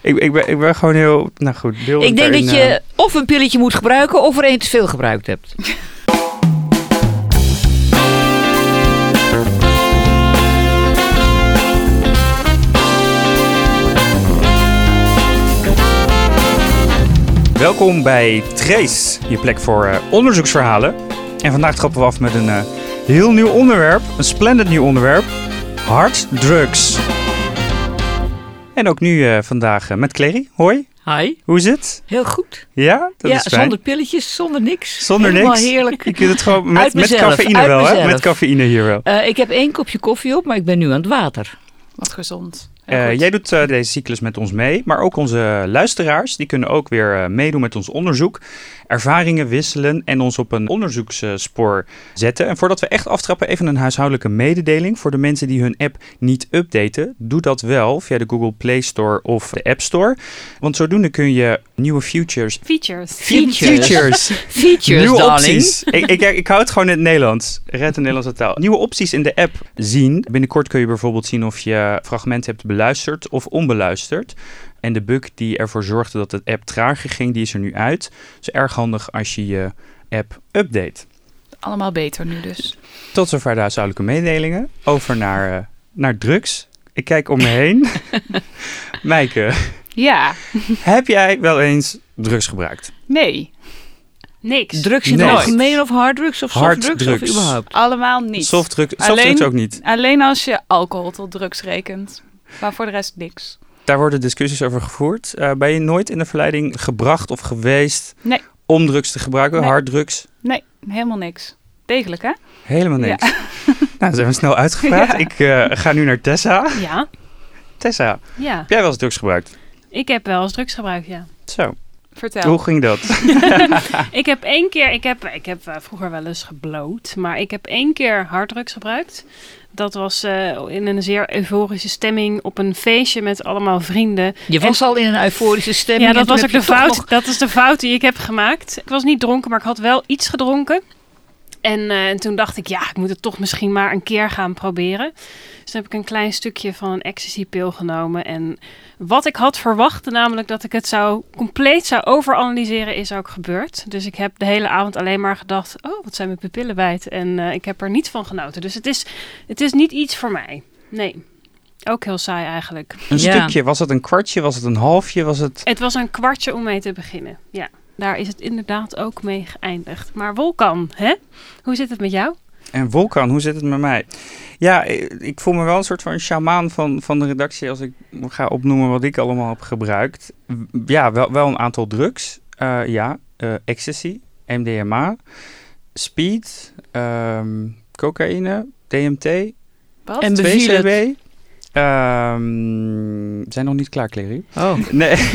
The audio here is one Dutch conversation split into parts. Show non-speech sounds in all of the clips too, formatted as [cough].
Ik, ik, ben, ik ben gewoon heel, nou goed, deel Ik denk dat eh, je of een pilletje moet gebruiken of er een te veel gebruikt hebt. Welkom bij Trace, je plek voor eh, onderzoeksverhalen. En vandaag trappen we af met een eh, heel nieuw onderwerp, een splendid nieuw onderwerp, harddrugs. En ook nu eh, vandaag eh, met Clary. Hoi, Hi. hoe is het? Heel goed. Ja, dat ja, is fijn. zonder pilletjes, zonder niks. Zonder Helemaal niks. heerlijk. Je kunt het gewoon met, Uit met mezelf, cafeïne uit wel, hè? mezelf. Met cafeïne hier wel. Eh, ik heb één kopje koffie op, maar ik ben nu aan het water. Wat gezond. Eh, jij doet eh, deze cyclus met ons mee, maar ook onze luisteraars, die kunnen ook weer eh, meedoen met ons onderzoek, ervaringen wisselen en ons op een onderzoeksspoor zetten. En voordat we echt aftrappen, even een huishoudelijke mededeling voor de mensen die hun app niet updaten. Doe dat wel via de Google Play Store of de App Store, want zodoende kun je nieuwe futures... Features. Features. Features. [laughs] Features, Nieuwe darling. opties. ik, ik, [laughs] ik hou het gewoon in het Nederlands. Red de Nederlandse taal. Nieuwe opties in de app zien. Binnenkort kun je bijvoorbeeld zien of je fragmenten hebt beluisterd of onbeluisterd. En de bug die ervoor zorgde dat de app trager ging, die is er nu uit. Dus erg handig als je je app update. Allemaal beter nu dus. Tot zover de huishoudelijke mededelingen. Over naar, eh, naar drugs. Ik kijk om me heen. [laughs] Maaike, Ja. heb jij wel eens drugs gebruikt? Nee. Niks. Drugs in het algemeen of harddrugs of softdrugs of überhaupt? Allemaal niet. Softdrugs, Alleen- softdrugs ook niet. Alleen als je alcohol tot drugs rekent. Maar voor de rest niks. Daar worden discussies over gevoerd. Eh, ben je nooit in de verleiding gebracht of geweest Nee. om drugs te gebruiken, Nee. harddrugs? Nee, helemaal niks. Degelijk, hè? Helemaal niks. [laughs] nou, zijn we snel uitgepraat. Ja. Ik eh, ga nu naar Tessa. Ja, Tessa, ja. heb jij wel eens drugs gebruikt? Ik heb wel eens drugs gebruikt, ja. Zo, Vertel. hoe ging dat? [laughs] Ik heb één keer, ik heb, ik heb eh, vroeger wel eens gebloot, maar ik heb één keer harddrugs gebruikt. Dat was eh, in een zeer euforische stemming op een feestje met allemaal vrienden. Je was al in een euforische stemming. Ja, dat was ook de fout. nog- Dat is de fout die ik heb gemaakt. Ik was niet dronken, maar ik had wel iets gedronken. En, eh, en toen dacht ik, ja, ik moet het toch misschien maar een keer gaan proberen. Dus toen heb ik een klein stukje van een ecstasy-pil genomen. En wat ik had verwacht, namelijk dat ik het zou compleet zou overanalyseren, is ook gebeurd. Dus ik heb de hele avond alleen maar gedacht, oh, wat zijn mijn pupillen wijd. En eh, ik heb er niet van genoten. Dus het is, het is niet iets voor mij. Nee. Ook heel saai eigenlijk. Een Ja. stukje, was het een kwartje, was het een halfje, was het... Het was een kwartje om mee te beginnen. Ja, daar is het inderdaad ook mee geëindigd. Maar Wolkan, hè? Hoe zit het met jou? En Volkan, hoe zit het met mij? Ja, ik, ik voel me wel een soort van shamaan van, van de redactie als ik ga opnoemen wat ik allemaal heb gebruikt. Ja, wel, wel een aantal drugs. Eh, ja, eh, ecstasy, MDMA, speed, ehm, cocaïne, DMT, Wat? En beviel het? 2CB. Ehm, zijn nog niet klaar, Clary. Oh, Nee. [laughs]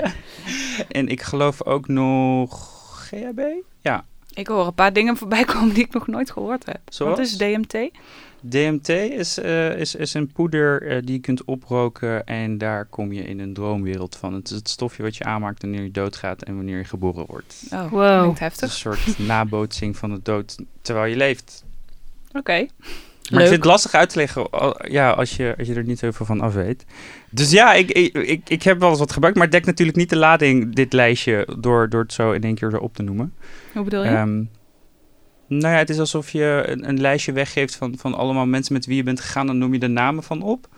[laughs] [laughs] en ik geloof ook nog GHB. Ja, Ik hoor een paar dingen voorbij komen die ik nog nooit gehoord heb. Zoals? Wat is DMT? DMT is, eh, is, is een poeder eh, die je kunt oproken en daar kom je in een droomwereld van. Het is het stofje wat je aanmaakt wanneer je doodgaat en wanneer je geboren wordt. Oh, Wow. klinkt Het is een heftig. soort [laughs] nabootsing van de dood terwijl je leeft. Oké. Maar ik Leuk. vind het lastig uit te leggen ja, als, je, als je er niet heel veel van af weet. Dus ja, ik, ik, ik, ik heb wel eens wat gebruikt, maar het dekt natuurlijk niet de lading, dit lijstje, door, door het zo in één keer zo op te noemen. Hoe bedoel je? Ehm, nou ja, het is alsof je een, een lijstje weggeeft van, van allemaal mensen met wie je bent gegaan. Dan noem je de namen van op.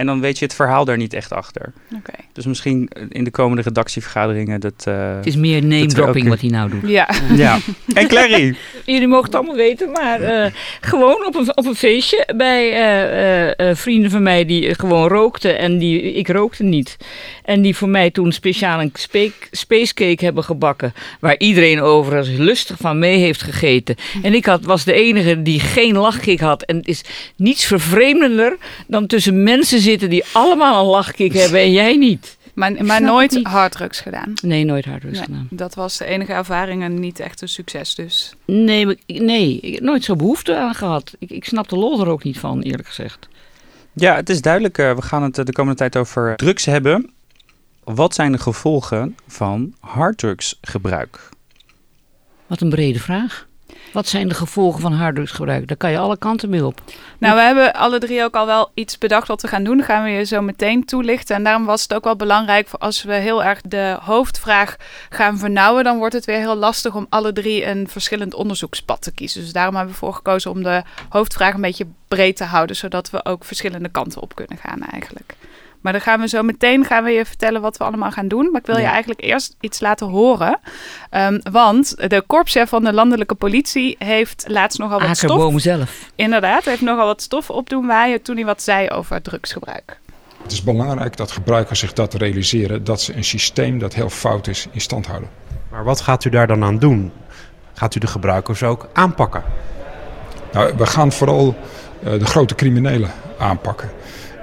En dan weet je het verhaal daar niet echt achter. Oké. Dus misschien in de komende redactievergaderingen dat... eh, het is meer name Dat we dropping ook- wat hij nou doet. Ja. Ja. En Clary? [laughs] Jullie mogen het allemaal weten, maar eh, gewoon op een, op een feestje bij eh, eh, eh, vrienden van mij die eh, gewoon rookten en die, ik rookte niet. En die voor mij toen speciaal een spe- spacecake hebben gebakken, waar iedereen overigens lustig van mee heeft gegeten. En ik had, was de enige die geen lachkick had. En het is niets vervreemdender dan tussen mensen zitten die allemaal een lachkick hebben en jij niet. Maar, maar nooit niet. harddrugs gedaan. Nee, nooit harddrugs Nee, gedaan. dat was de enige ervaring en niet echt een succes dus. Nee, maar nee, ik heb nooit zo behoefte aan gehad. Ik, ik snap de lol er ook niet van, eerlijk gezegd. Ja, het is duidelijk. eh, we gaan het eh, de komende tijd over drugs hebben. Wat zijn de gevolgen van harddrugsgebruik? Wat een brede vraag. Wat zijn de gevolgen van harddrugsgebruik? Daar kan je alle kanten mee op. Nou, we hebben alle drie ook al wel iets bedacht wat we gaan doen. Dat gaan we je zo meteen toelichten. En daarom was het ook wel belangrijk voor als we heel erg de hoofdvraag gaan vernauwen, dan wordt het weer heel lastig om alle drie een verschillend onderzoekspad te kiezen. Dus daarom hebben we voor gekozen om de hoofdvraag een beetje breed te houden, zodat we ook verschillende kanten op kunnen gaan eigenlijk. Maar dan gaan we zo meteen gaan we je vertellen wat we allemaal gaan doen. Maar ik wil je eigenlijk eerst iets laten horen. Ehm, want de korpschef van de landelijke politie heeft laatst nogal wat stof Akerboom zelf. Inderdaad, hij heeft nogal wat stof op doen waaien toen hij wat zei over drugsgebruik. Het is belangrijk dat gebruikers zich dat realiseren, dat ze een systeem dat heel fout is in stand houden. Maar wat gaat u daar dan aan doen? Gaat u de gebruikers ook aanpakken? Nou, we gaan vooral eh, de grote criminelen aanpakken.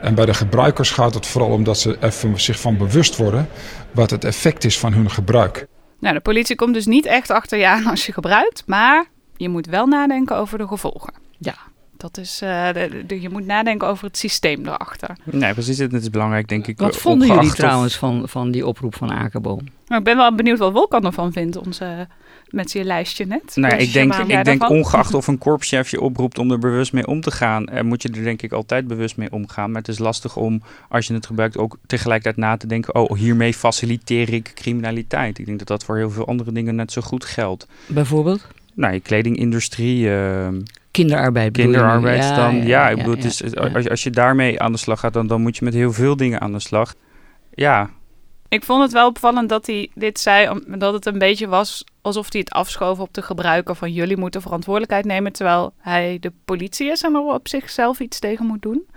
En bij de gebruikers gaat het vooral om dat ze even zich van bewust worden wat het effect is van hun gebruik. Nou, de politie komt dus niet echt achter je aan als je gebruikt, maar je moet wel nadenken over de gevolgen. Ja. Dat is, eh, de, de- je moet nadenken over het systeem erachter. Nee, precies. Het is belangrijk, denk ik. Wat eh, vonden jullie of- trouwens van, van die oproep van Akerboom? Maar ik ben wel benieuwd wat Wolkan ervan vindt, onze, met zijn lijstje net. Nou, Dus ik denk, ik denk ongeacht of [laughs] een korpschef je oproept om er bewust mee om te gaan, eh, moet je er denk ik altijd bewust mee omgaan. Maar het is lastig om, als je het gebruikt, ook tegelijkertijd na te denken, oh, hiermee faciliteer ik criminaliteit. Ik denk dat dat voor heel veel andere dingen net zo goed geldt. Bijvoorbeeld? Nou, je kledingindustrie, eh, Kinderarbeid. je kinderarbeid Ja, dan. Ja, ik bedoel, ja, het is, ja. Als, je- als je daarmee aan de slag gaat, dan, dan moet je met heel veel dingen aan de slag. Ja, Ik vond het wel opvallend dat hij dit zei, omdat het een beetje was alsof hij het afschoof op de gebruiker van jullie moeten verantwoordelijkheid nemen, terwijl hij de politie is en er op zichzelf iets tegen moet doen.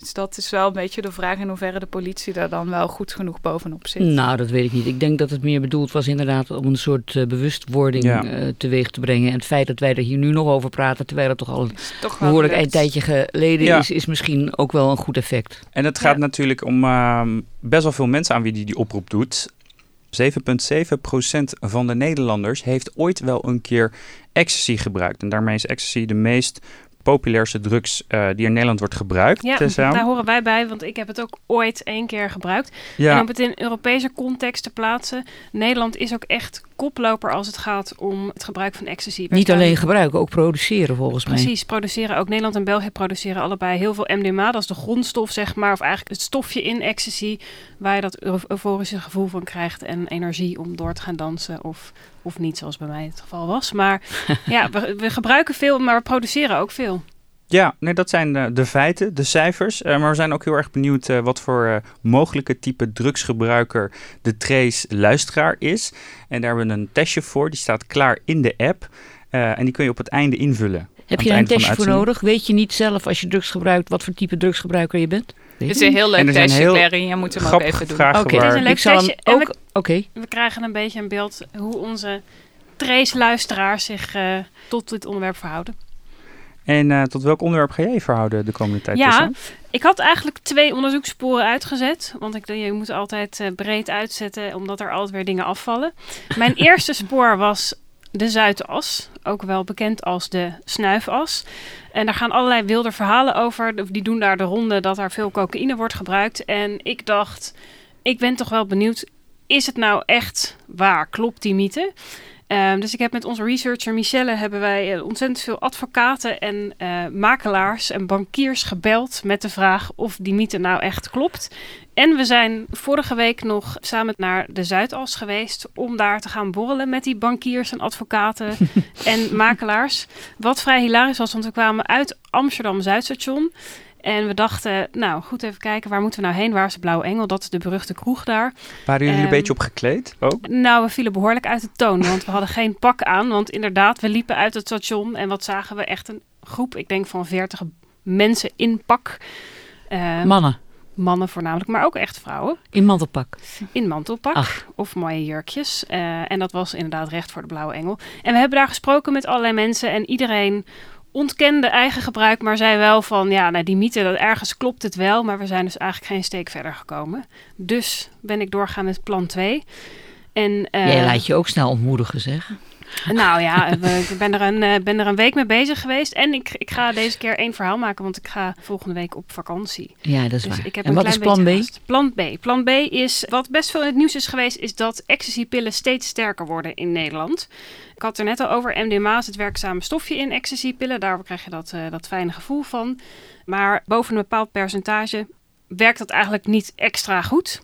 Dus dat is wel een beetje de vraag in hoeverre de politie daar dan wel goed genoeg bovenop zit. Nou, dat weet ik niet. Ik denk dat het meer bedoeld was inderdaad om een soort eh, bewustwording Ja. eh, teweeg te brengen. En het feit dat wij er hier nu nog over praten, terwijl het toch al toch behoorlijk een tijdje geleden Ja. is, is misschien ook wel een goed effect. En het gaat Ja. natuurlijk om ehm, best wel veel mensen aan wie die die oproep doet. 7,7% van de Nederlanders heeft ooit wel een keer ecstasy gebruikt. En daarmee is ecstasy de meest populairste drugs eh, die in Nederland wordt gebruikt. Ja, Tessa. daar horen wij bij, want ik heb het ook ooit één keer gebruikt. En ja. om het in Europese context te plaatsen, Nederland is ook echt koploper als het gaat om het gebruik van ecstasy. Niet staan- alleen gebruiken, ook produceren volgens mij. Precies, produceren ook Nederland en België produceren allebei heel veel MDMA. Dat is de grondstof, zeg maar, of eigenlijk het stofje in ecstasy, waar je dat eu- euforische gevoel van krijgt en energie om door te gaan dansen of, of niet, zoals bij mij het geval was. Maar [laughs] ja, we, we gebruiken veel, maar we produceren ook veel. Ja, nee, dat zijn de, de feiten, de cijfers. Eh, maar we zijn ook heel erg benieuwd eh, wat voor eh, mogelijke type drugsgebruiker de Trace luisteraar is. En daar hebben we een testje voor, die staat klaar in de app. Eh, en die kun je op het einde invullen. Heb je een testje voor nodig? Weet je niet zelf als je drugs gebruikt wat voor type drugsgebruiker je bent? Het is een heel leuk testje, Clary. Je moet hem ook even doen. vragen Oké, waar... Het is een leuk ik zal hem testje we- ook... Oké, We krijgen een beetje een beeld hoe onze Trace-luisteraars zich eh, tot dit onderwerp verhouden. En eh, tot welk onderwerp ga jij je verhouden de komende tijd? Ja? Ik had eigenlijk twee onderzoekssporen uitgezet. Want ik, je moet altijd eh, breed uitzetten, omdat er altijd weer dingen afvallen. Mijn [laughs] eerste spoor was de Zuidas, ook wel bekend als de snuifas. En daar gaan allerlei wilde verhalen over. Die doen daar de ronde dat er veel cocaïne wordt gebruikt. En ik dacht, ik ben toch wel benieuwd, is het nou echt waar? Klopt die mythe? Ehm, dus ik heb met onze researcher Michelle hebben wij eh, ontzettend veel advocaten en eh, makelaars en bankiers gebeld met de vraag of die mythe nou echt klopt. En we zijn vorige week nog samen naar de Zuidas geweest om daar te gaan borrelen met die bankiers en advocaten [laughs] en makelaars. Wat vrij hilarisch was, want we kwamen uit Amsterdam Zuidstation. En we dachten, nou goed even kijken, waar moeten we nou heen? Waar is de Blauwe Engel? Dat is de beruchte kroeg daar. Waren jullie Ehm, een beetje op gekleed ook? Nou, we vielen behoorlijk uit de toon, want we hadden geen pak aan. Want inderdaad, we liepen uit het station en wat zagen we? Echt een groep, ik denk van 40 mensen in pak. Eh, mannen mannen voornamelijk, maar ook echt vrouwen. in mantelpak. In mantelpak Ach. of mooie jurkjes. Eh, en dat was inderdaad recht voor de Blauwe Engel. En we hebben daar gesproken met allerlei mensen en iedereen ontkende eigen gebruik, maar zei wel van ja, nou, die mythe, dat ergens klopt het wel, maar we zijn dus eigenlijk geen steek verder gekomen. Dus ben ik doorgaan met plan 2. En, eh, Jij laat je ook snel ontmoedigen, zeg. Nou ja, ik ben er, een, eh, ben er een week mee bezig geweest. En ik, ik ga deze keer één verhaal maken, want ik ga volgende week op vakantie. Ja, dat is Dus waar. ik heb en een wat is klein plan B? Plan B. Plan B is, wat best veel in het nieuws is geweest, is dat ecstasypillen steeds sterker worden in Nederland. Ik had er net al over, MDMA is het werkzame stofje in ecstasypillen. Daar krijg je dat, eh, dat fijne gevoel van. Maar boven een bepaald percentage werkt dat eigenlijk niet extra goed.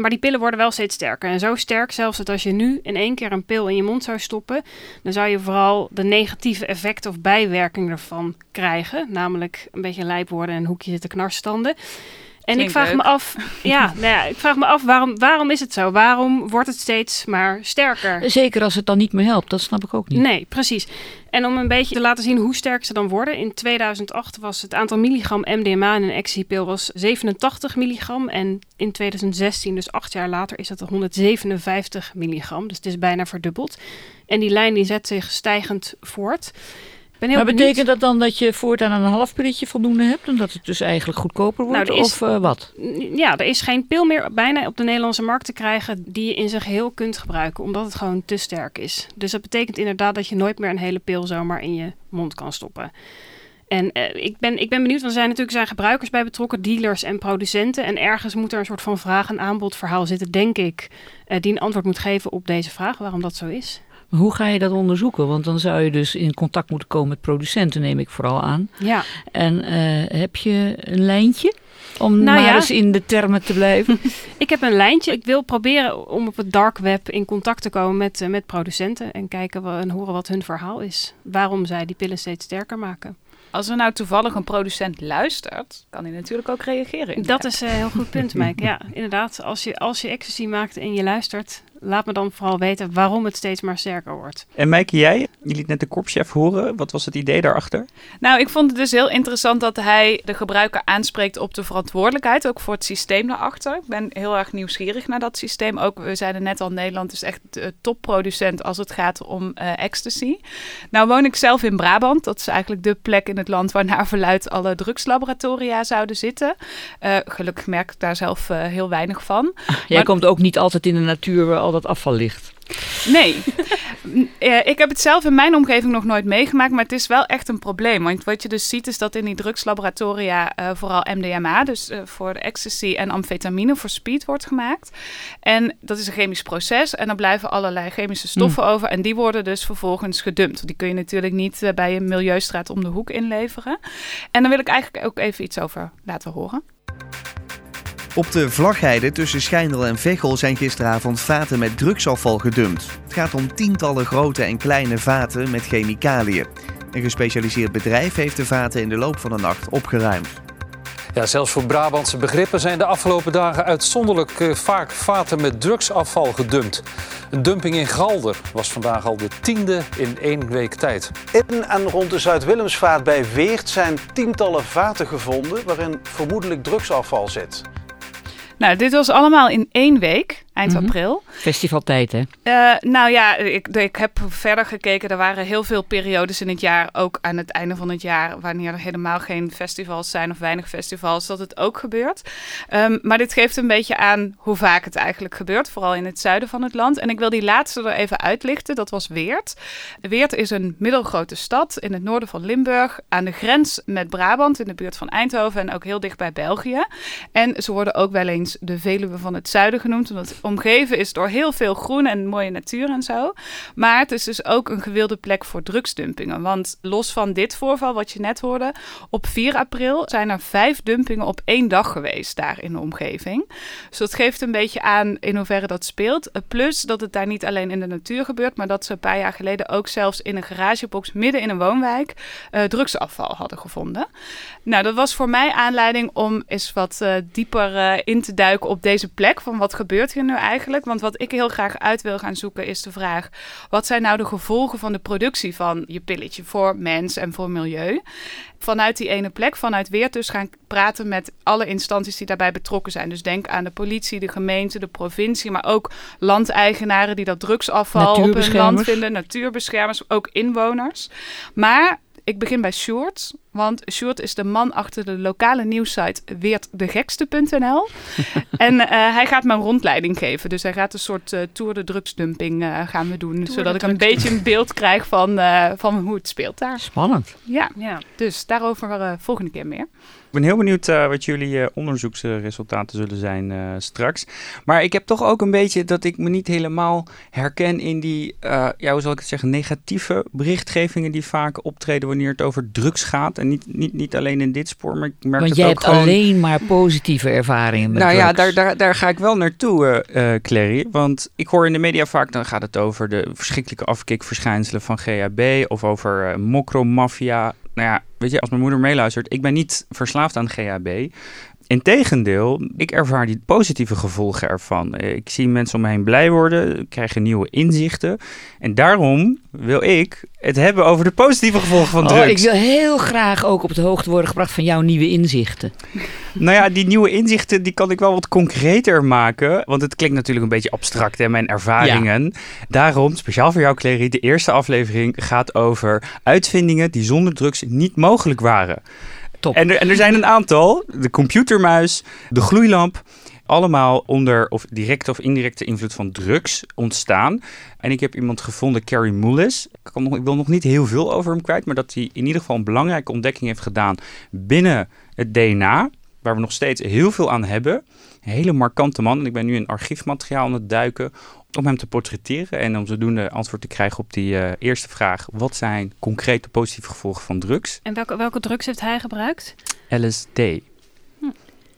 Maar die pillen worden wel steeds sterker. En zo sterk zelfs dat als je nu in één keer een pil in je mond zou stoppen, dan zou je vooral de negatieve effecten of bijwerkingen ervan krijgen. Namelijk een beetje lijp worden en een hoekje zitten knarstanden. En ik vraag leuk. me af, [laughs] ja, nou ja, ik vraag me af waarom, waarom is het zo? Waarom wordt het steeds maar sterker? Zeker als het dan niet meer helpt, dat snap ik ook niet. Nee, precies. En om een beetje te laten zien hoe sterk ze dan worden. In 2008 was het aantal milligram MDMA in een ecstasypil was 87 milligram. En in 2016, dus acht jaar later, is dat 157 milligram. Dus het is bijna verdubbeld. En die lijn die zet zich stijgend voort. Ik ben heel Maar benieuwd. betekent dat dan dat je voortaan aan een half pilletje voldoende hebt? Omdat het dus eigenlijk goedkoper wordt? Nou, is- Of eh, wat? Ja, er is geen pil meer bijna op de Nederlandse markt te krijgen die je in zijn geheel kunt gebruiken, omdat het gewoon te sterk is. Dus dat betekent inderdaad dat je nooit meer een hele pil zomaar in je mond kan stoppen. En eh, ik, ben, ik ben benieuwd, want er zijn natuurlijk zijn gebruikers bij betrokken, dealers en producenten. En ergens moet er een soort van vraag- en aanbodverhaal zitten, denk ik, eh, die een antwoord moet geven op deze vraag, waarom dat zo is. Maar hoe ga je dat onderzoeken? Want dan zou je dus in contact moeten komen met producenten, neem ik vooral aan. Ja, En eh, heb je een lijntje? Om Nou maar ja. eens in de termen te blijven. [laughs] ik heb een lijntje. Ik wil proberen om op het dark web in contact te komen met, eh, met producenten en kijken wa- en horen wat hun verhaal is. Waarom zij die pillen steeds sterker maken. Als er nou toevallig een producent luistert, kan hij natuurlijk ook reageren. Dat app. is een heel goed punt, [laughs] Mike. Ja, inderdaad. Als je, als je ecstasy maakt en je luistert, laat me dan vooral weten waarom het steeds maar sterker wordt. En Mijke, jij? Je liet net de korpschef horen. Wat was het idee daarachter? Nou, ik vond het dus heel interessant dat hij de gebruiker aanspreekt op de verantwoordelijkheid, ook voor het systeem daarachter. Ik ben heel erg nieuwsgierig naar dat systeem. Ook, we zeiden net al, Nederland is echt de topproducent als het gaat om eh, ecstasy. Nou woon ik zelf in Brabant. Dat is eigenlijk de plek in het land waar naar verluidt alle drugslaboratoria zouden zitten. Eh, gelukkig merk ik daar zelf eh, heel weinig van. Jij Maar- komt ook niet altijd in de natuur al dat afval ligt. Nee. [laughs] Eh, ik heb het zelf in mijn omgeving nog nooit meegemaakt, maar het is wel echt een probleem. Want wat je dus ziet is dat in die drugslaboratoria eh, vooral MDMA, dus eh, voor de ecstasy en amfetamine voor speed wordt gemaakt. En dat is een chemisch proces en dan blijven allerlei chemische stoffen over en die worden dus vervolgens gedumpt. Die kun je natuurlijk niet bij een milieustraat om de hoek inleveren. En daar wil ik eigenlijk ook even iets over laten horen. Op de vlagheide tussen Schijndel en Veghel zijn gisteravond vaten met drugsafval gedumpt. Het gaat om tientallen grote en kleine vaten met chemicaliën. Een gespecialiseerd bedrijf heeft de vaten in de loop van de nacht opgeruimd. Ja, zelfs voor Brabantse begrippen zijn de afgelopen dagen uitzonderlijk eh, vaak vaten met drugsafval gedumpt. Een dumping in Galder was vandaag al de tiende in één week tijd. In en rond de Zuid-Willemsvaart bij Weert zijn tientallen vaten gevonden waarin vermoedelijk drugsafval zit. Nou, dit was allemaal in één week, eind Mhm. april. Festivaltijd, hè? Eh, nou ja, ik, ik heb verder gekeken. Er waren heel veel periodes in het jaar, ook aan het einde van het jaar, wanneer er helemaal geen festivals zijn of weinig festivals, dat het ook gebeurt. Ehm, maar dit geeft een beetje aan hoe vaak het eigenlijk gebeurt, vooral in het zuiden van het land. En ik wil die laatste er even uitlichten. Dat was Weert. Weert is een middelgrote stad in het noorden van Limburg, aan de grens met Brabant, in de buurt van Eindhoven en ook heel dicht bij België. En ze worden ook wel eens de Veluwe van het zuiden genoemd, omdat het omgeven is door heel veel groen en mooie natuur en zo. Maar het is dus ook een gewilde plek voor drugsdumpingen. Want los van dit voorval wat je net hoorde, op 4 april zijn er vijf dumpingen op één dag geweest daar in de omgeving. Dus dat geeft een beetje aan in hoeverre dat speelt. Plus dat het daar niet alleen in de natuur gebeurt, maar dat ze een paar jaar geleden ook zelfs in een garagebox midden in een woonwijk eh, drugsafval hadden gevonden. Nou, dat was voor mij aanleiding om eens wat eh, dieper eh, in te duiken op deze plek. Van wat gebeurt hier nu eigenlijk? Want wat ik heel graag uit wil gaan zoeken is de vraag: wat zijn nou de gevolgen van de productie van je pilletje voor mens en voor milieu? Vanuit die ene plek, vanuit Weert dus gaan praten met alle instanties die daarbij betrokken zijn. Dus denk aan de politie, de gemeente, de provincie, maar ook landeigenaren die dat drugsafval op hun land vinden, natuurbeschermers, ook inwoners. Maar ik begin bij Sjoerd. Want Sjoerd is de man achter de lokale nieuwssite weertdegekste.nl. [laughs] en eh, hij gaat me een rondleiding geven. Dus hij gaat een soort uh, Tour de drugsdumping uh, gaan we doen. zodat ik een beetje een beeld krijg van, van hoe het speelt daar. Spannend. Ja, ja. dus daarover volgende keer meer. Ik ben heel benieuwd uh, wat jullie uh, onderzoeksresultaten zullen zijn uh, straks. Maar ik heb toch ook een beetje dat ik me niet helemaal herken in die, ja, hoe zal ik het zeggen, negatieve berichtgevingen die vaak optreden wanneer het over drugs gaat. En niet, niet, niet alleen in dit spoor, maar ik merk Want het jij ook hebt gewoon... alleen maar positieve ervaringen met nou drugs. ja, daar, daar, daar ga ik wel naartoe, Clary. Want ik hoor in de media vaak, dan gaat het over de verschrikkelijke afkikverschijnselen van GHB of over mokromafia nou ja, weet je, als mijn moeder meeluistert, ik ben niet verslaafd aan GHB. Integendeel, ik ervaar die positieve gevolgen ervan. Ik zie mensen om me heen blij worden, krijgen nieuwe inzichten. En daarom wil ik het hebben over de positieve gevolgen van drugs. Oh, ik wil heel graag ook op de hoogte worden gebracht van jouw nieuwe inzichten. Nou ja, die nieuwe inzichten die kan ik wel wat concreter maken. Want het klinkt natuurlijk een beetje abstract, hè, mijn ervaringen. Ja. Daarom, speciaal voor jou, Clary, de eerste aflevering gaat over uitvindingen die zonder drugs niet mogelijk waren. En er, er zijn een aantal. De computermuis, de gloeilamp. Allemaal onder of directe of indirecte invloed van drugs ontstaan. En ik heb iemand gevonden, Carrie Mullis. Ik, kan nog, ik wil nog niet heel veel over hem kwijt. Maar dat hij in ieder geval een belangrijke ontdekking heeft gedaan binnen het DNA. Waar we nog steeds heel veel aan hebben. Een hele markante man. En ik ben nu in archiefmateriaal aan het duiken om hem te portretteren en om zodoende antwoord te krijgen op die uh, eerste vraag. Wat zijn concrete positieve gevolgen van drugs? En welke, welke drugs heeft hij gebruikt? LSD. Hm.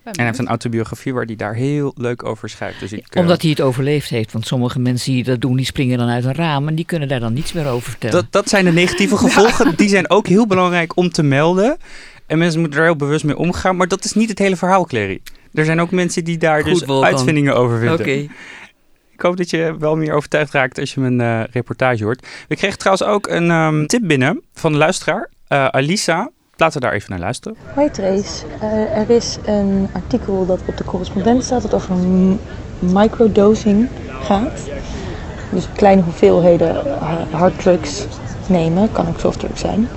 En hij heeft een autobiografie waar hij daar heel leuk over schrijft. Dus ik, Omdat hij het overleefd heeft. Want sommige mensen die dat doen, die springen dan uit een raam. En die kunnen daar dan niets meer over vertellen. Dat, dat zijn de negatieve gevolgen. [laughs] Die zijn ook heel belangrijk om te melden. En mensen moeten er heel bewust mee omgaan. Maar dat is niet het hele verhaal, Clary. Er zijn ook mensen die daar Goed, dus uitvindingen over vinden. Oké. Ik hoop dat je wel meer overtuigd raakt als je mijn uh, reportage hoort. We kregen trouwens ook een um, tip binnen van een luisteraar, uh, Alisa. Laten we daar even naar luisteren. Hoi Trace, uh, er is een artikel dat op de correspondent staat dat over microdosing gaat. Dus kleine hoeveelheden harddrugs nemen, kan ook softdrugs zijn.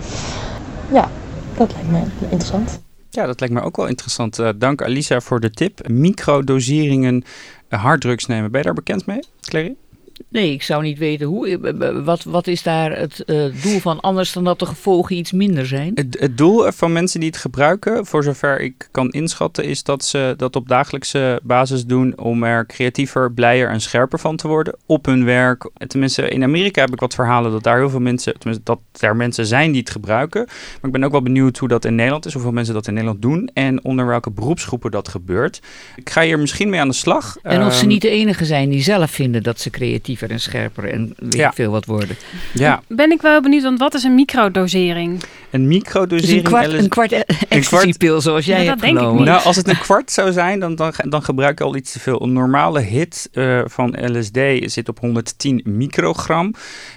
Ja, dat lijkt me interessant. Ja, dat lijkt me ook wel interessant. Uh, dank Alisa voor de tip. Microdoseringen harddrugs nemen. Ben je daar bekend mee, Clary? Nee, ik zou niet weten hoe. Wat, wat is daar het uh, doel van anders dan dat de gevolgen iets minder zijn? Het, het, doel van mensen die het gebruiken, voor zover ik kan inschatten, is dat ze dat op dagelijkse basis doen om er creatiever, blijer en scherper van te worden op hun werk. Tenminste, in Amerika heb ik wat verhalen dat daar heel veel mensen, tenminste dat er mensen zijn die het gebruiken. Maar ik ben ook wel benieuwd hoe dat in Nederland is, hoeveel mensen dat in Nederland doen en onder welke beroepsgroepen dat gebeurt. Ik ga hier misschien mee aan de slag. En of ze Um, niet de enige zijn die zelf vinden dat ze creatiever en scherper en weet Ja. ik veel wat worden. Ja, Ben ik wel benieuwd, want wat is een microdosering? een Dus microdosering. een kwart, LSD een kwart zoals jij Ja, dat hebt denk ik genomen. niet. Nou, als het een kwart zou zijn, dan, dan, dan gebruik je al iets te veel. Een normale hit eh, van LSD zit op 110 microgram.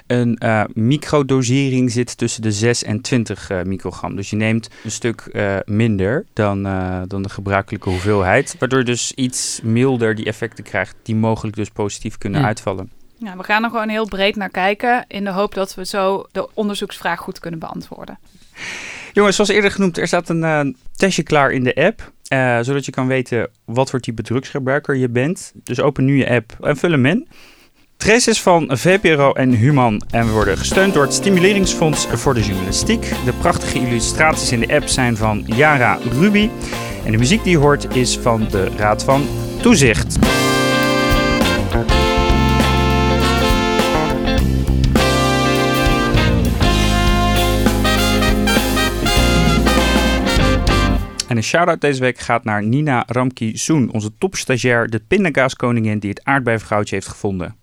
Een eh, microdosering zit tussen de 6 en 20 eh, microgram. Dus je neemt een stuk eh, minder dan, eh, dan de gebruikelijke hoeveelheid. Waardoor je dus iets milder die effecten krijgt die mogelijk dus positief kunnen Ja. uitvallen. We gaan er gewoon heel breed naar kijken in de hoop dat we zo de onderzoeksvraag goed kunnen beantwoorden. Jongens, zoals eerder genoemd, er staat een eh, testje klaar in de app. eh, zodat je kan weten wat voor type drugsgebruiker je bent. Dus open nu je app en vul hem in. Trace is van VPRO en Human en we worden gesteund door het Stimuleringsfonds voor de Journalistiek. De prachtige illustraties in de app zijn van Yara Ruby. En de muziek die je hoort is van de Raad van Toezicht. En een shout-out deze week gaat naar Nina Ramki Soen, onze topstagiair, de pindakaaskoningin die het aardbeienvrouwtje heeft gevonden.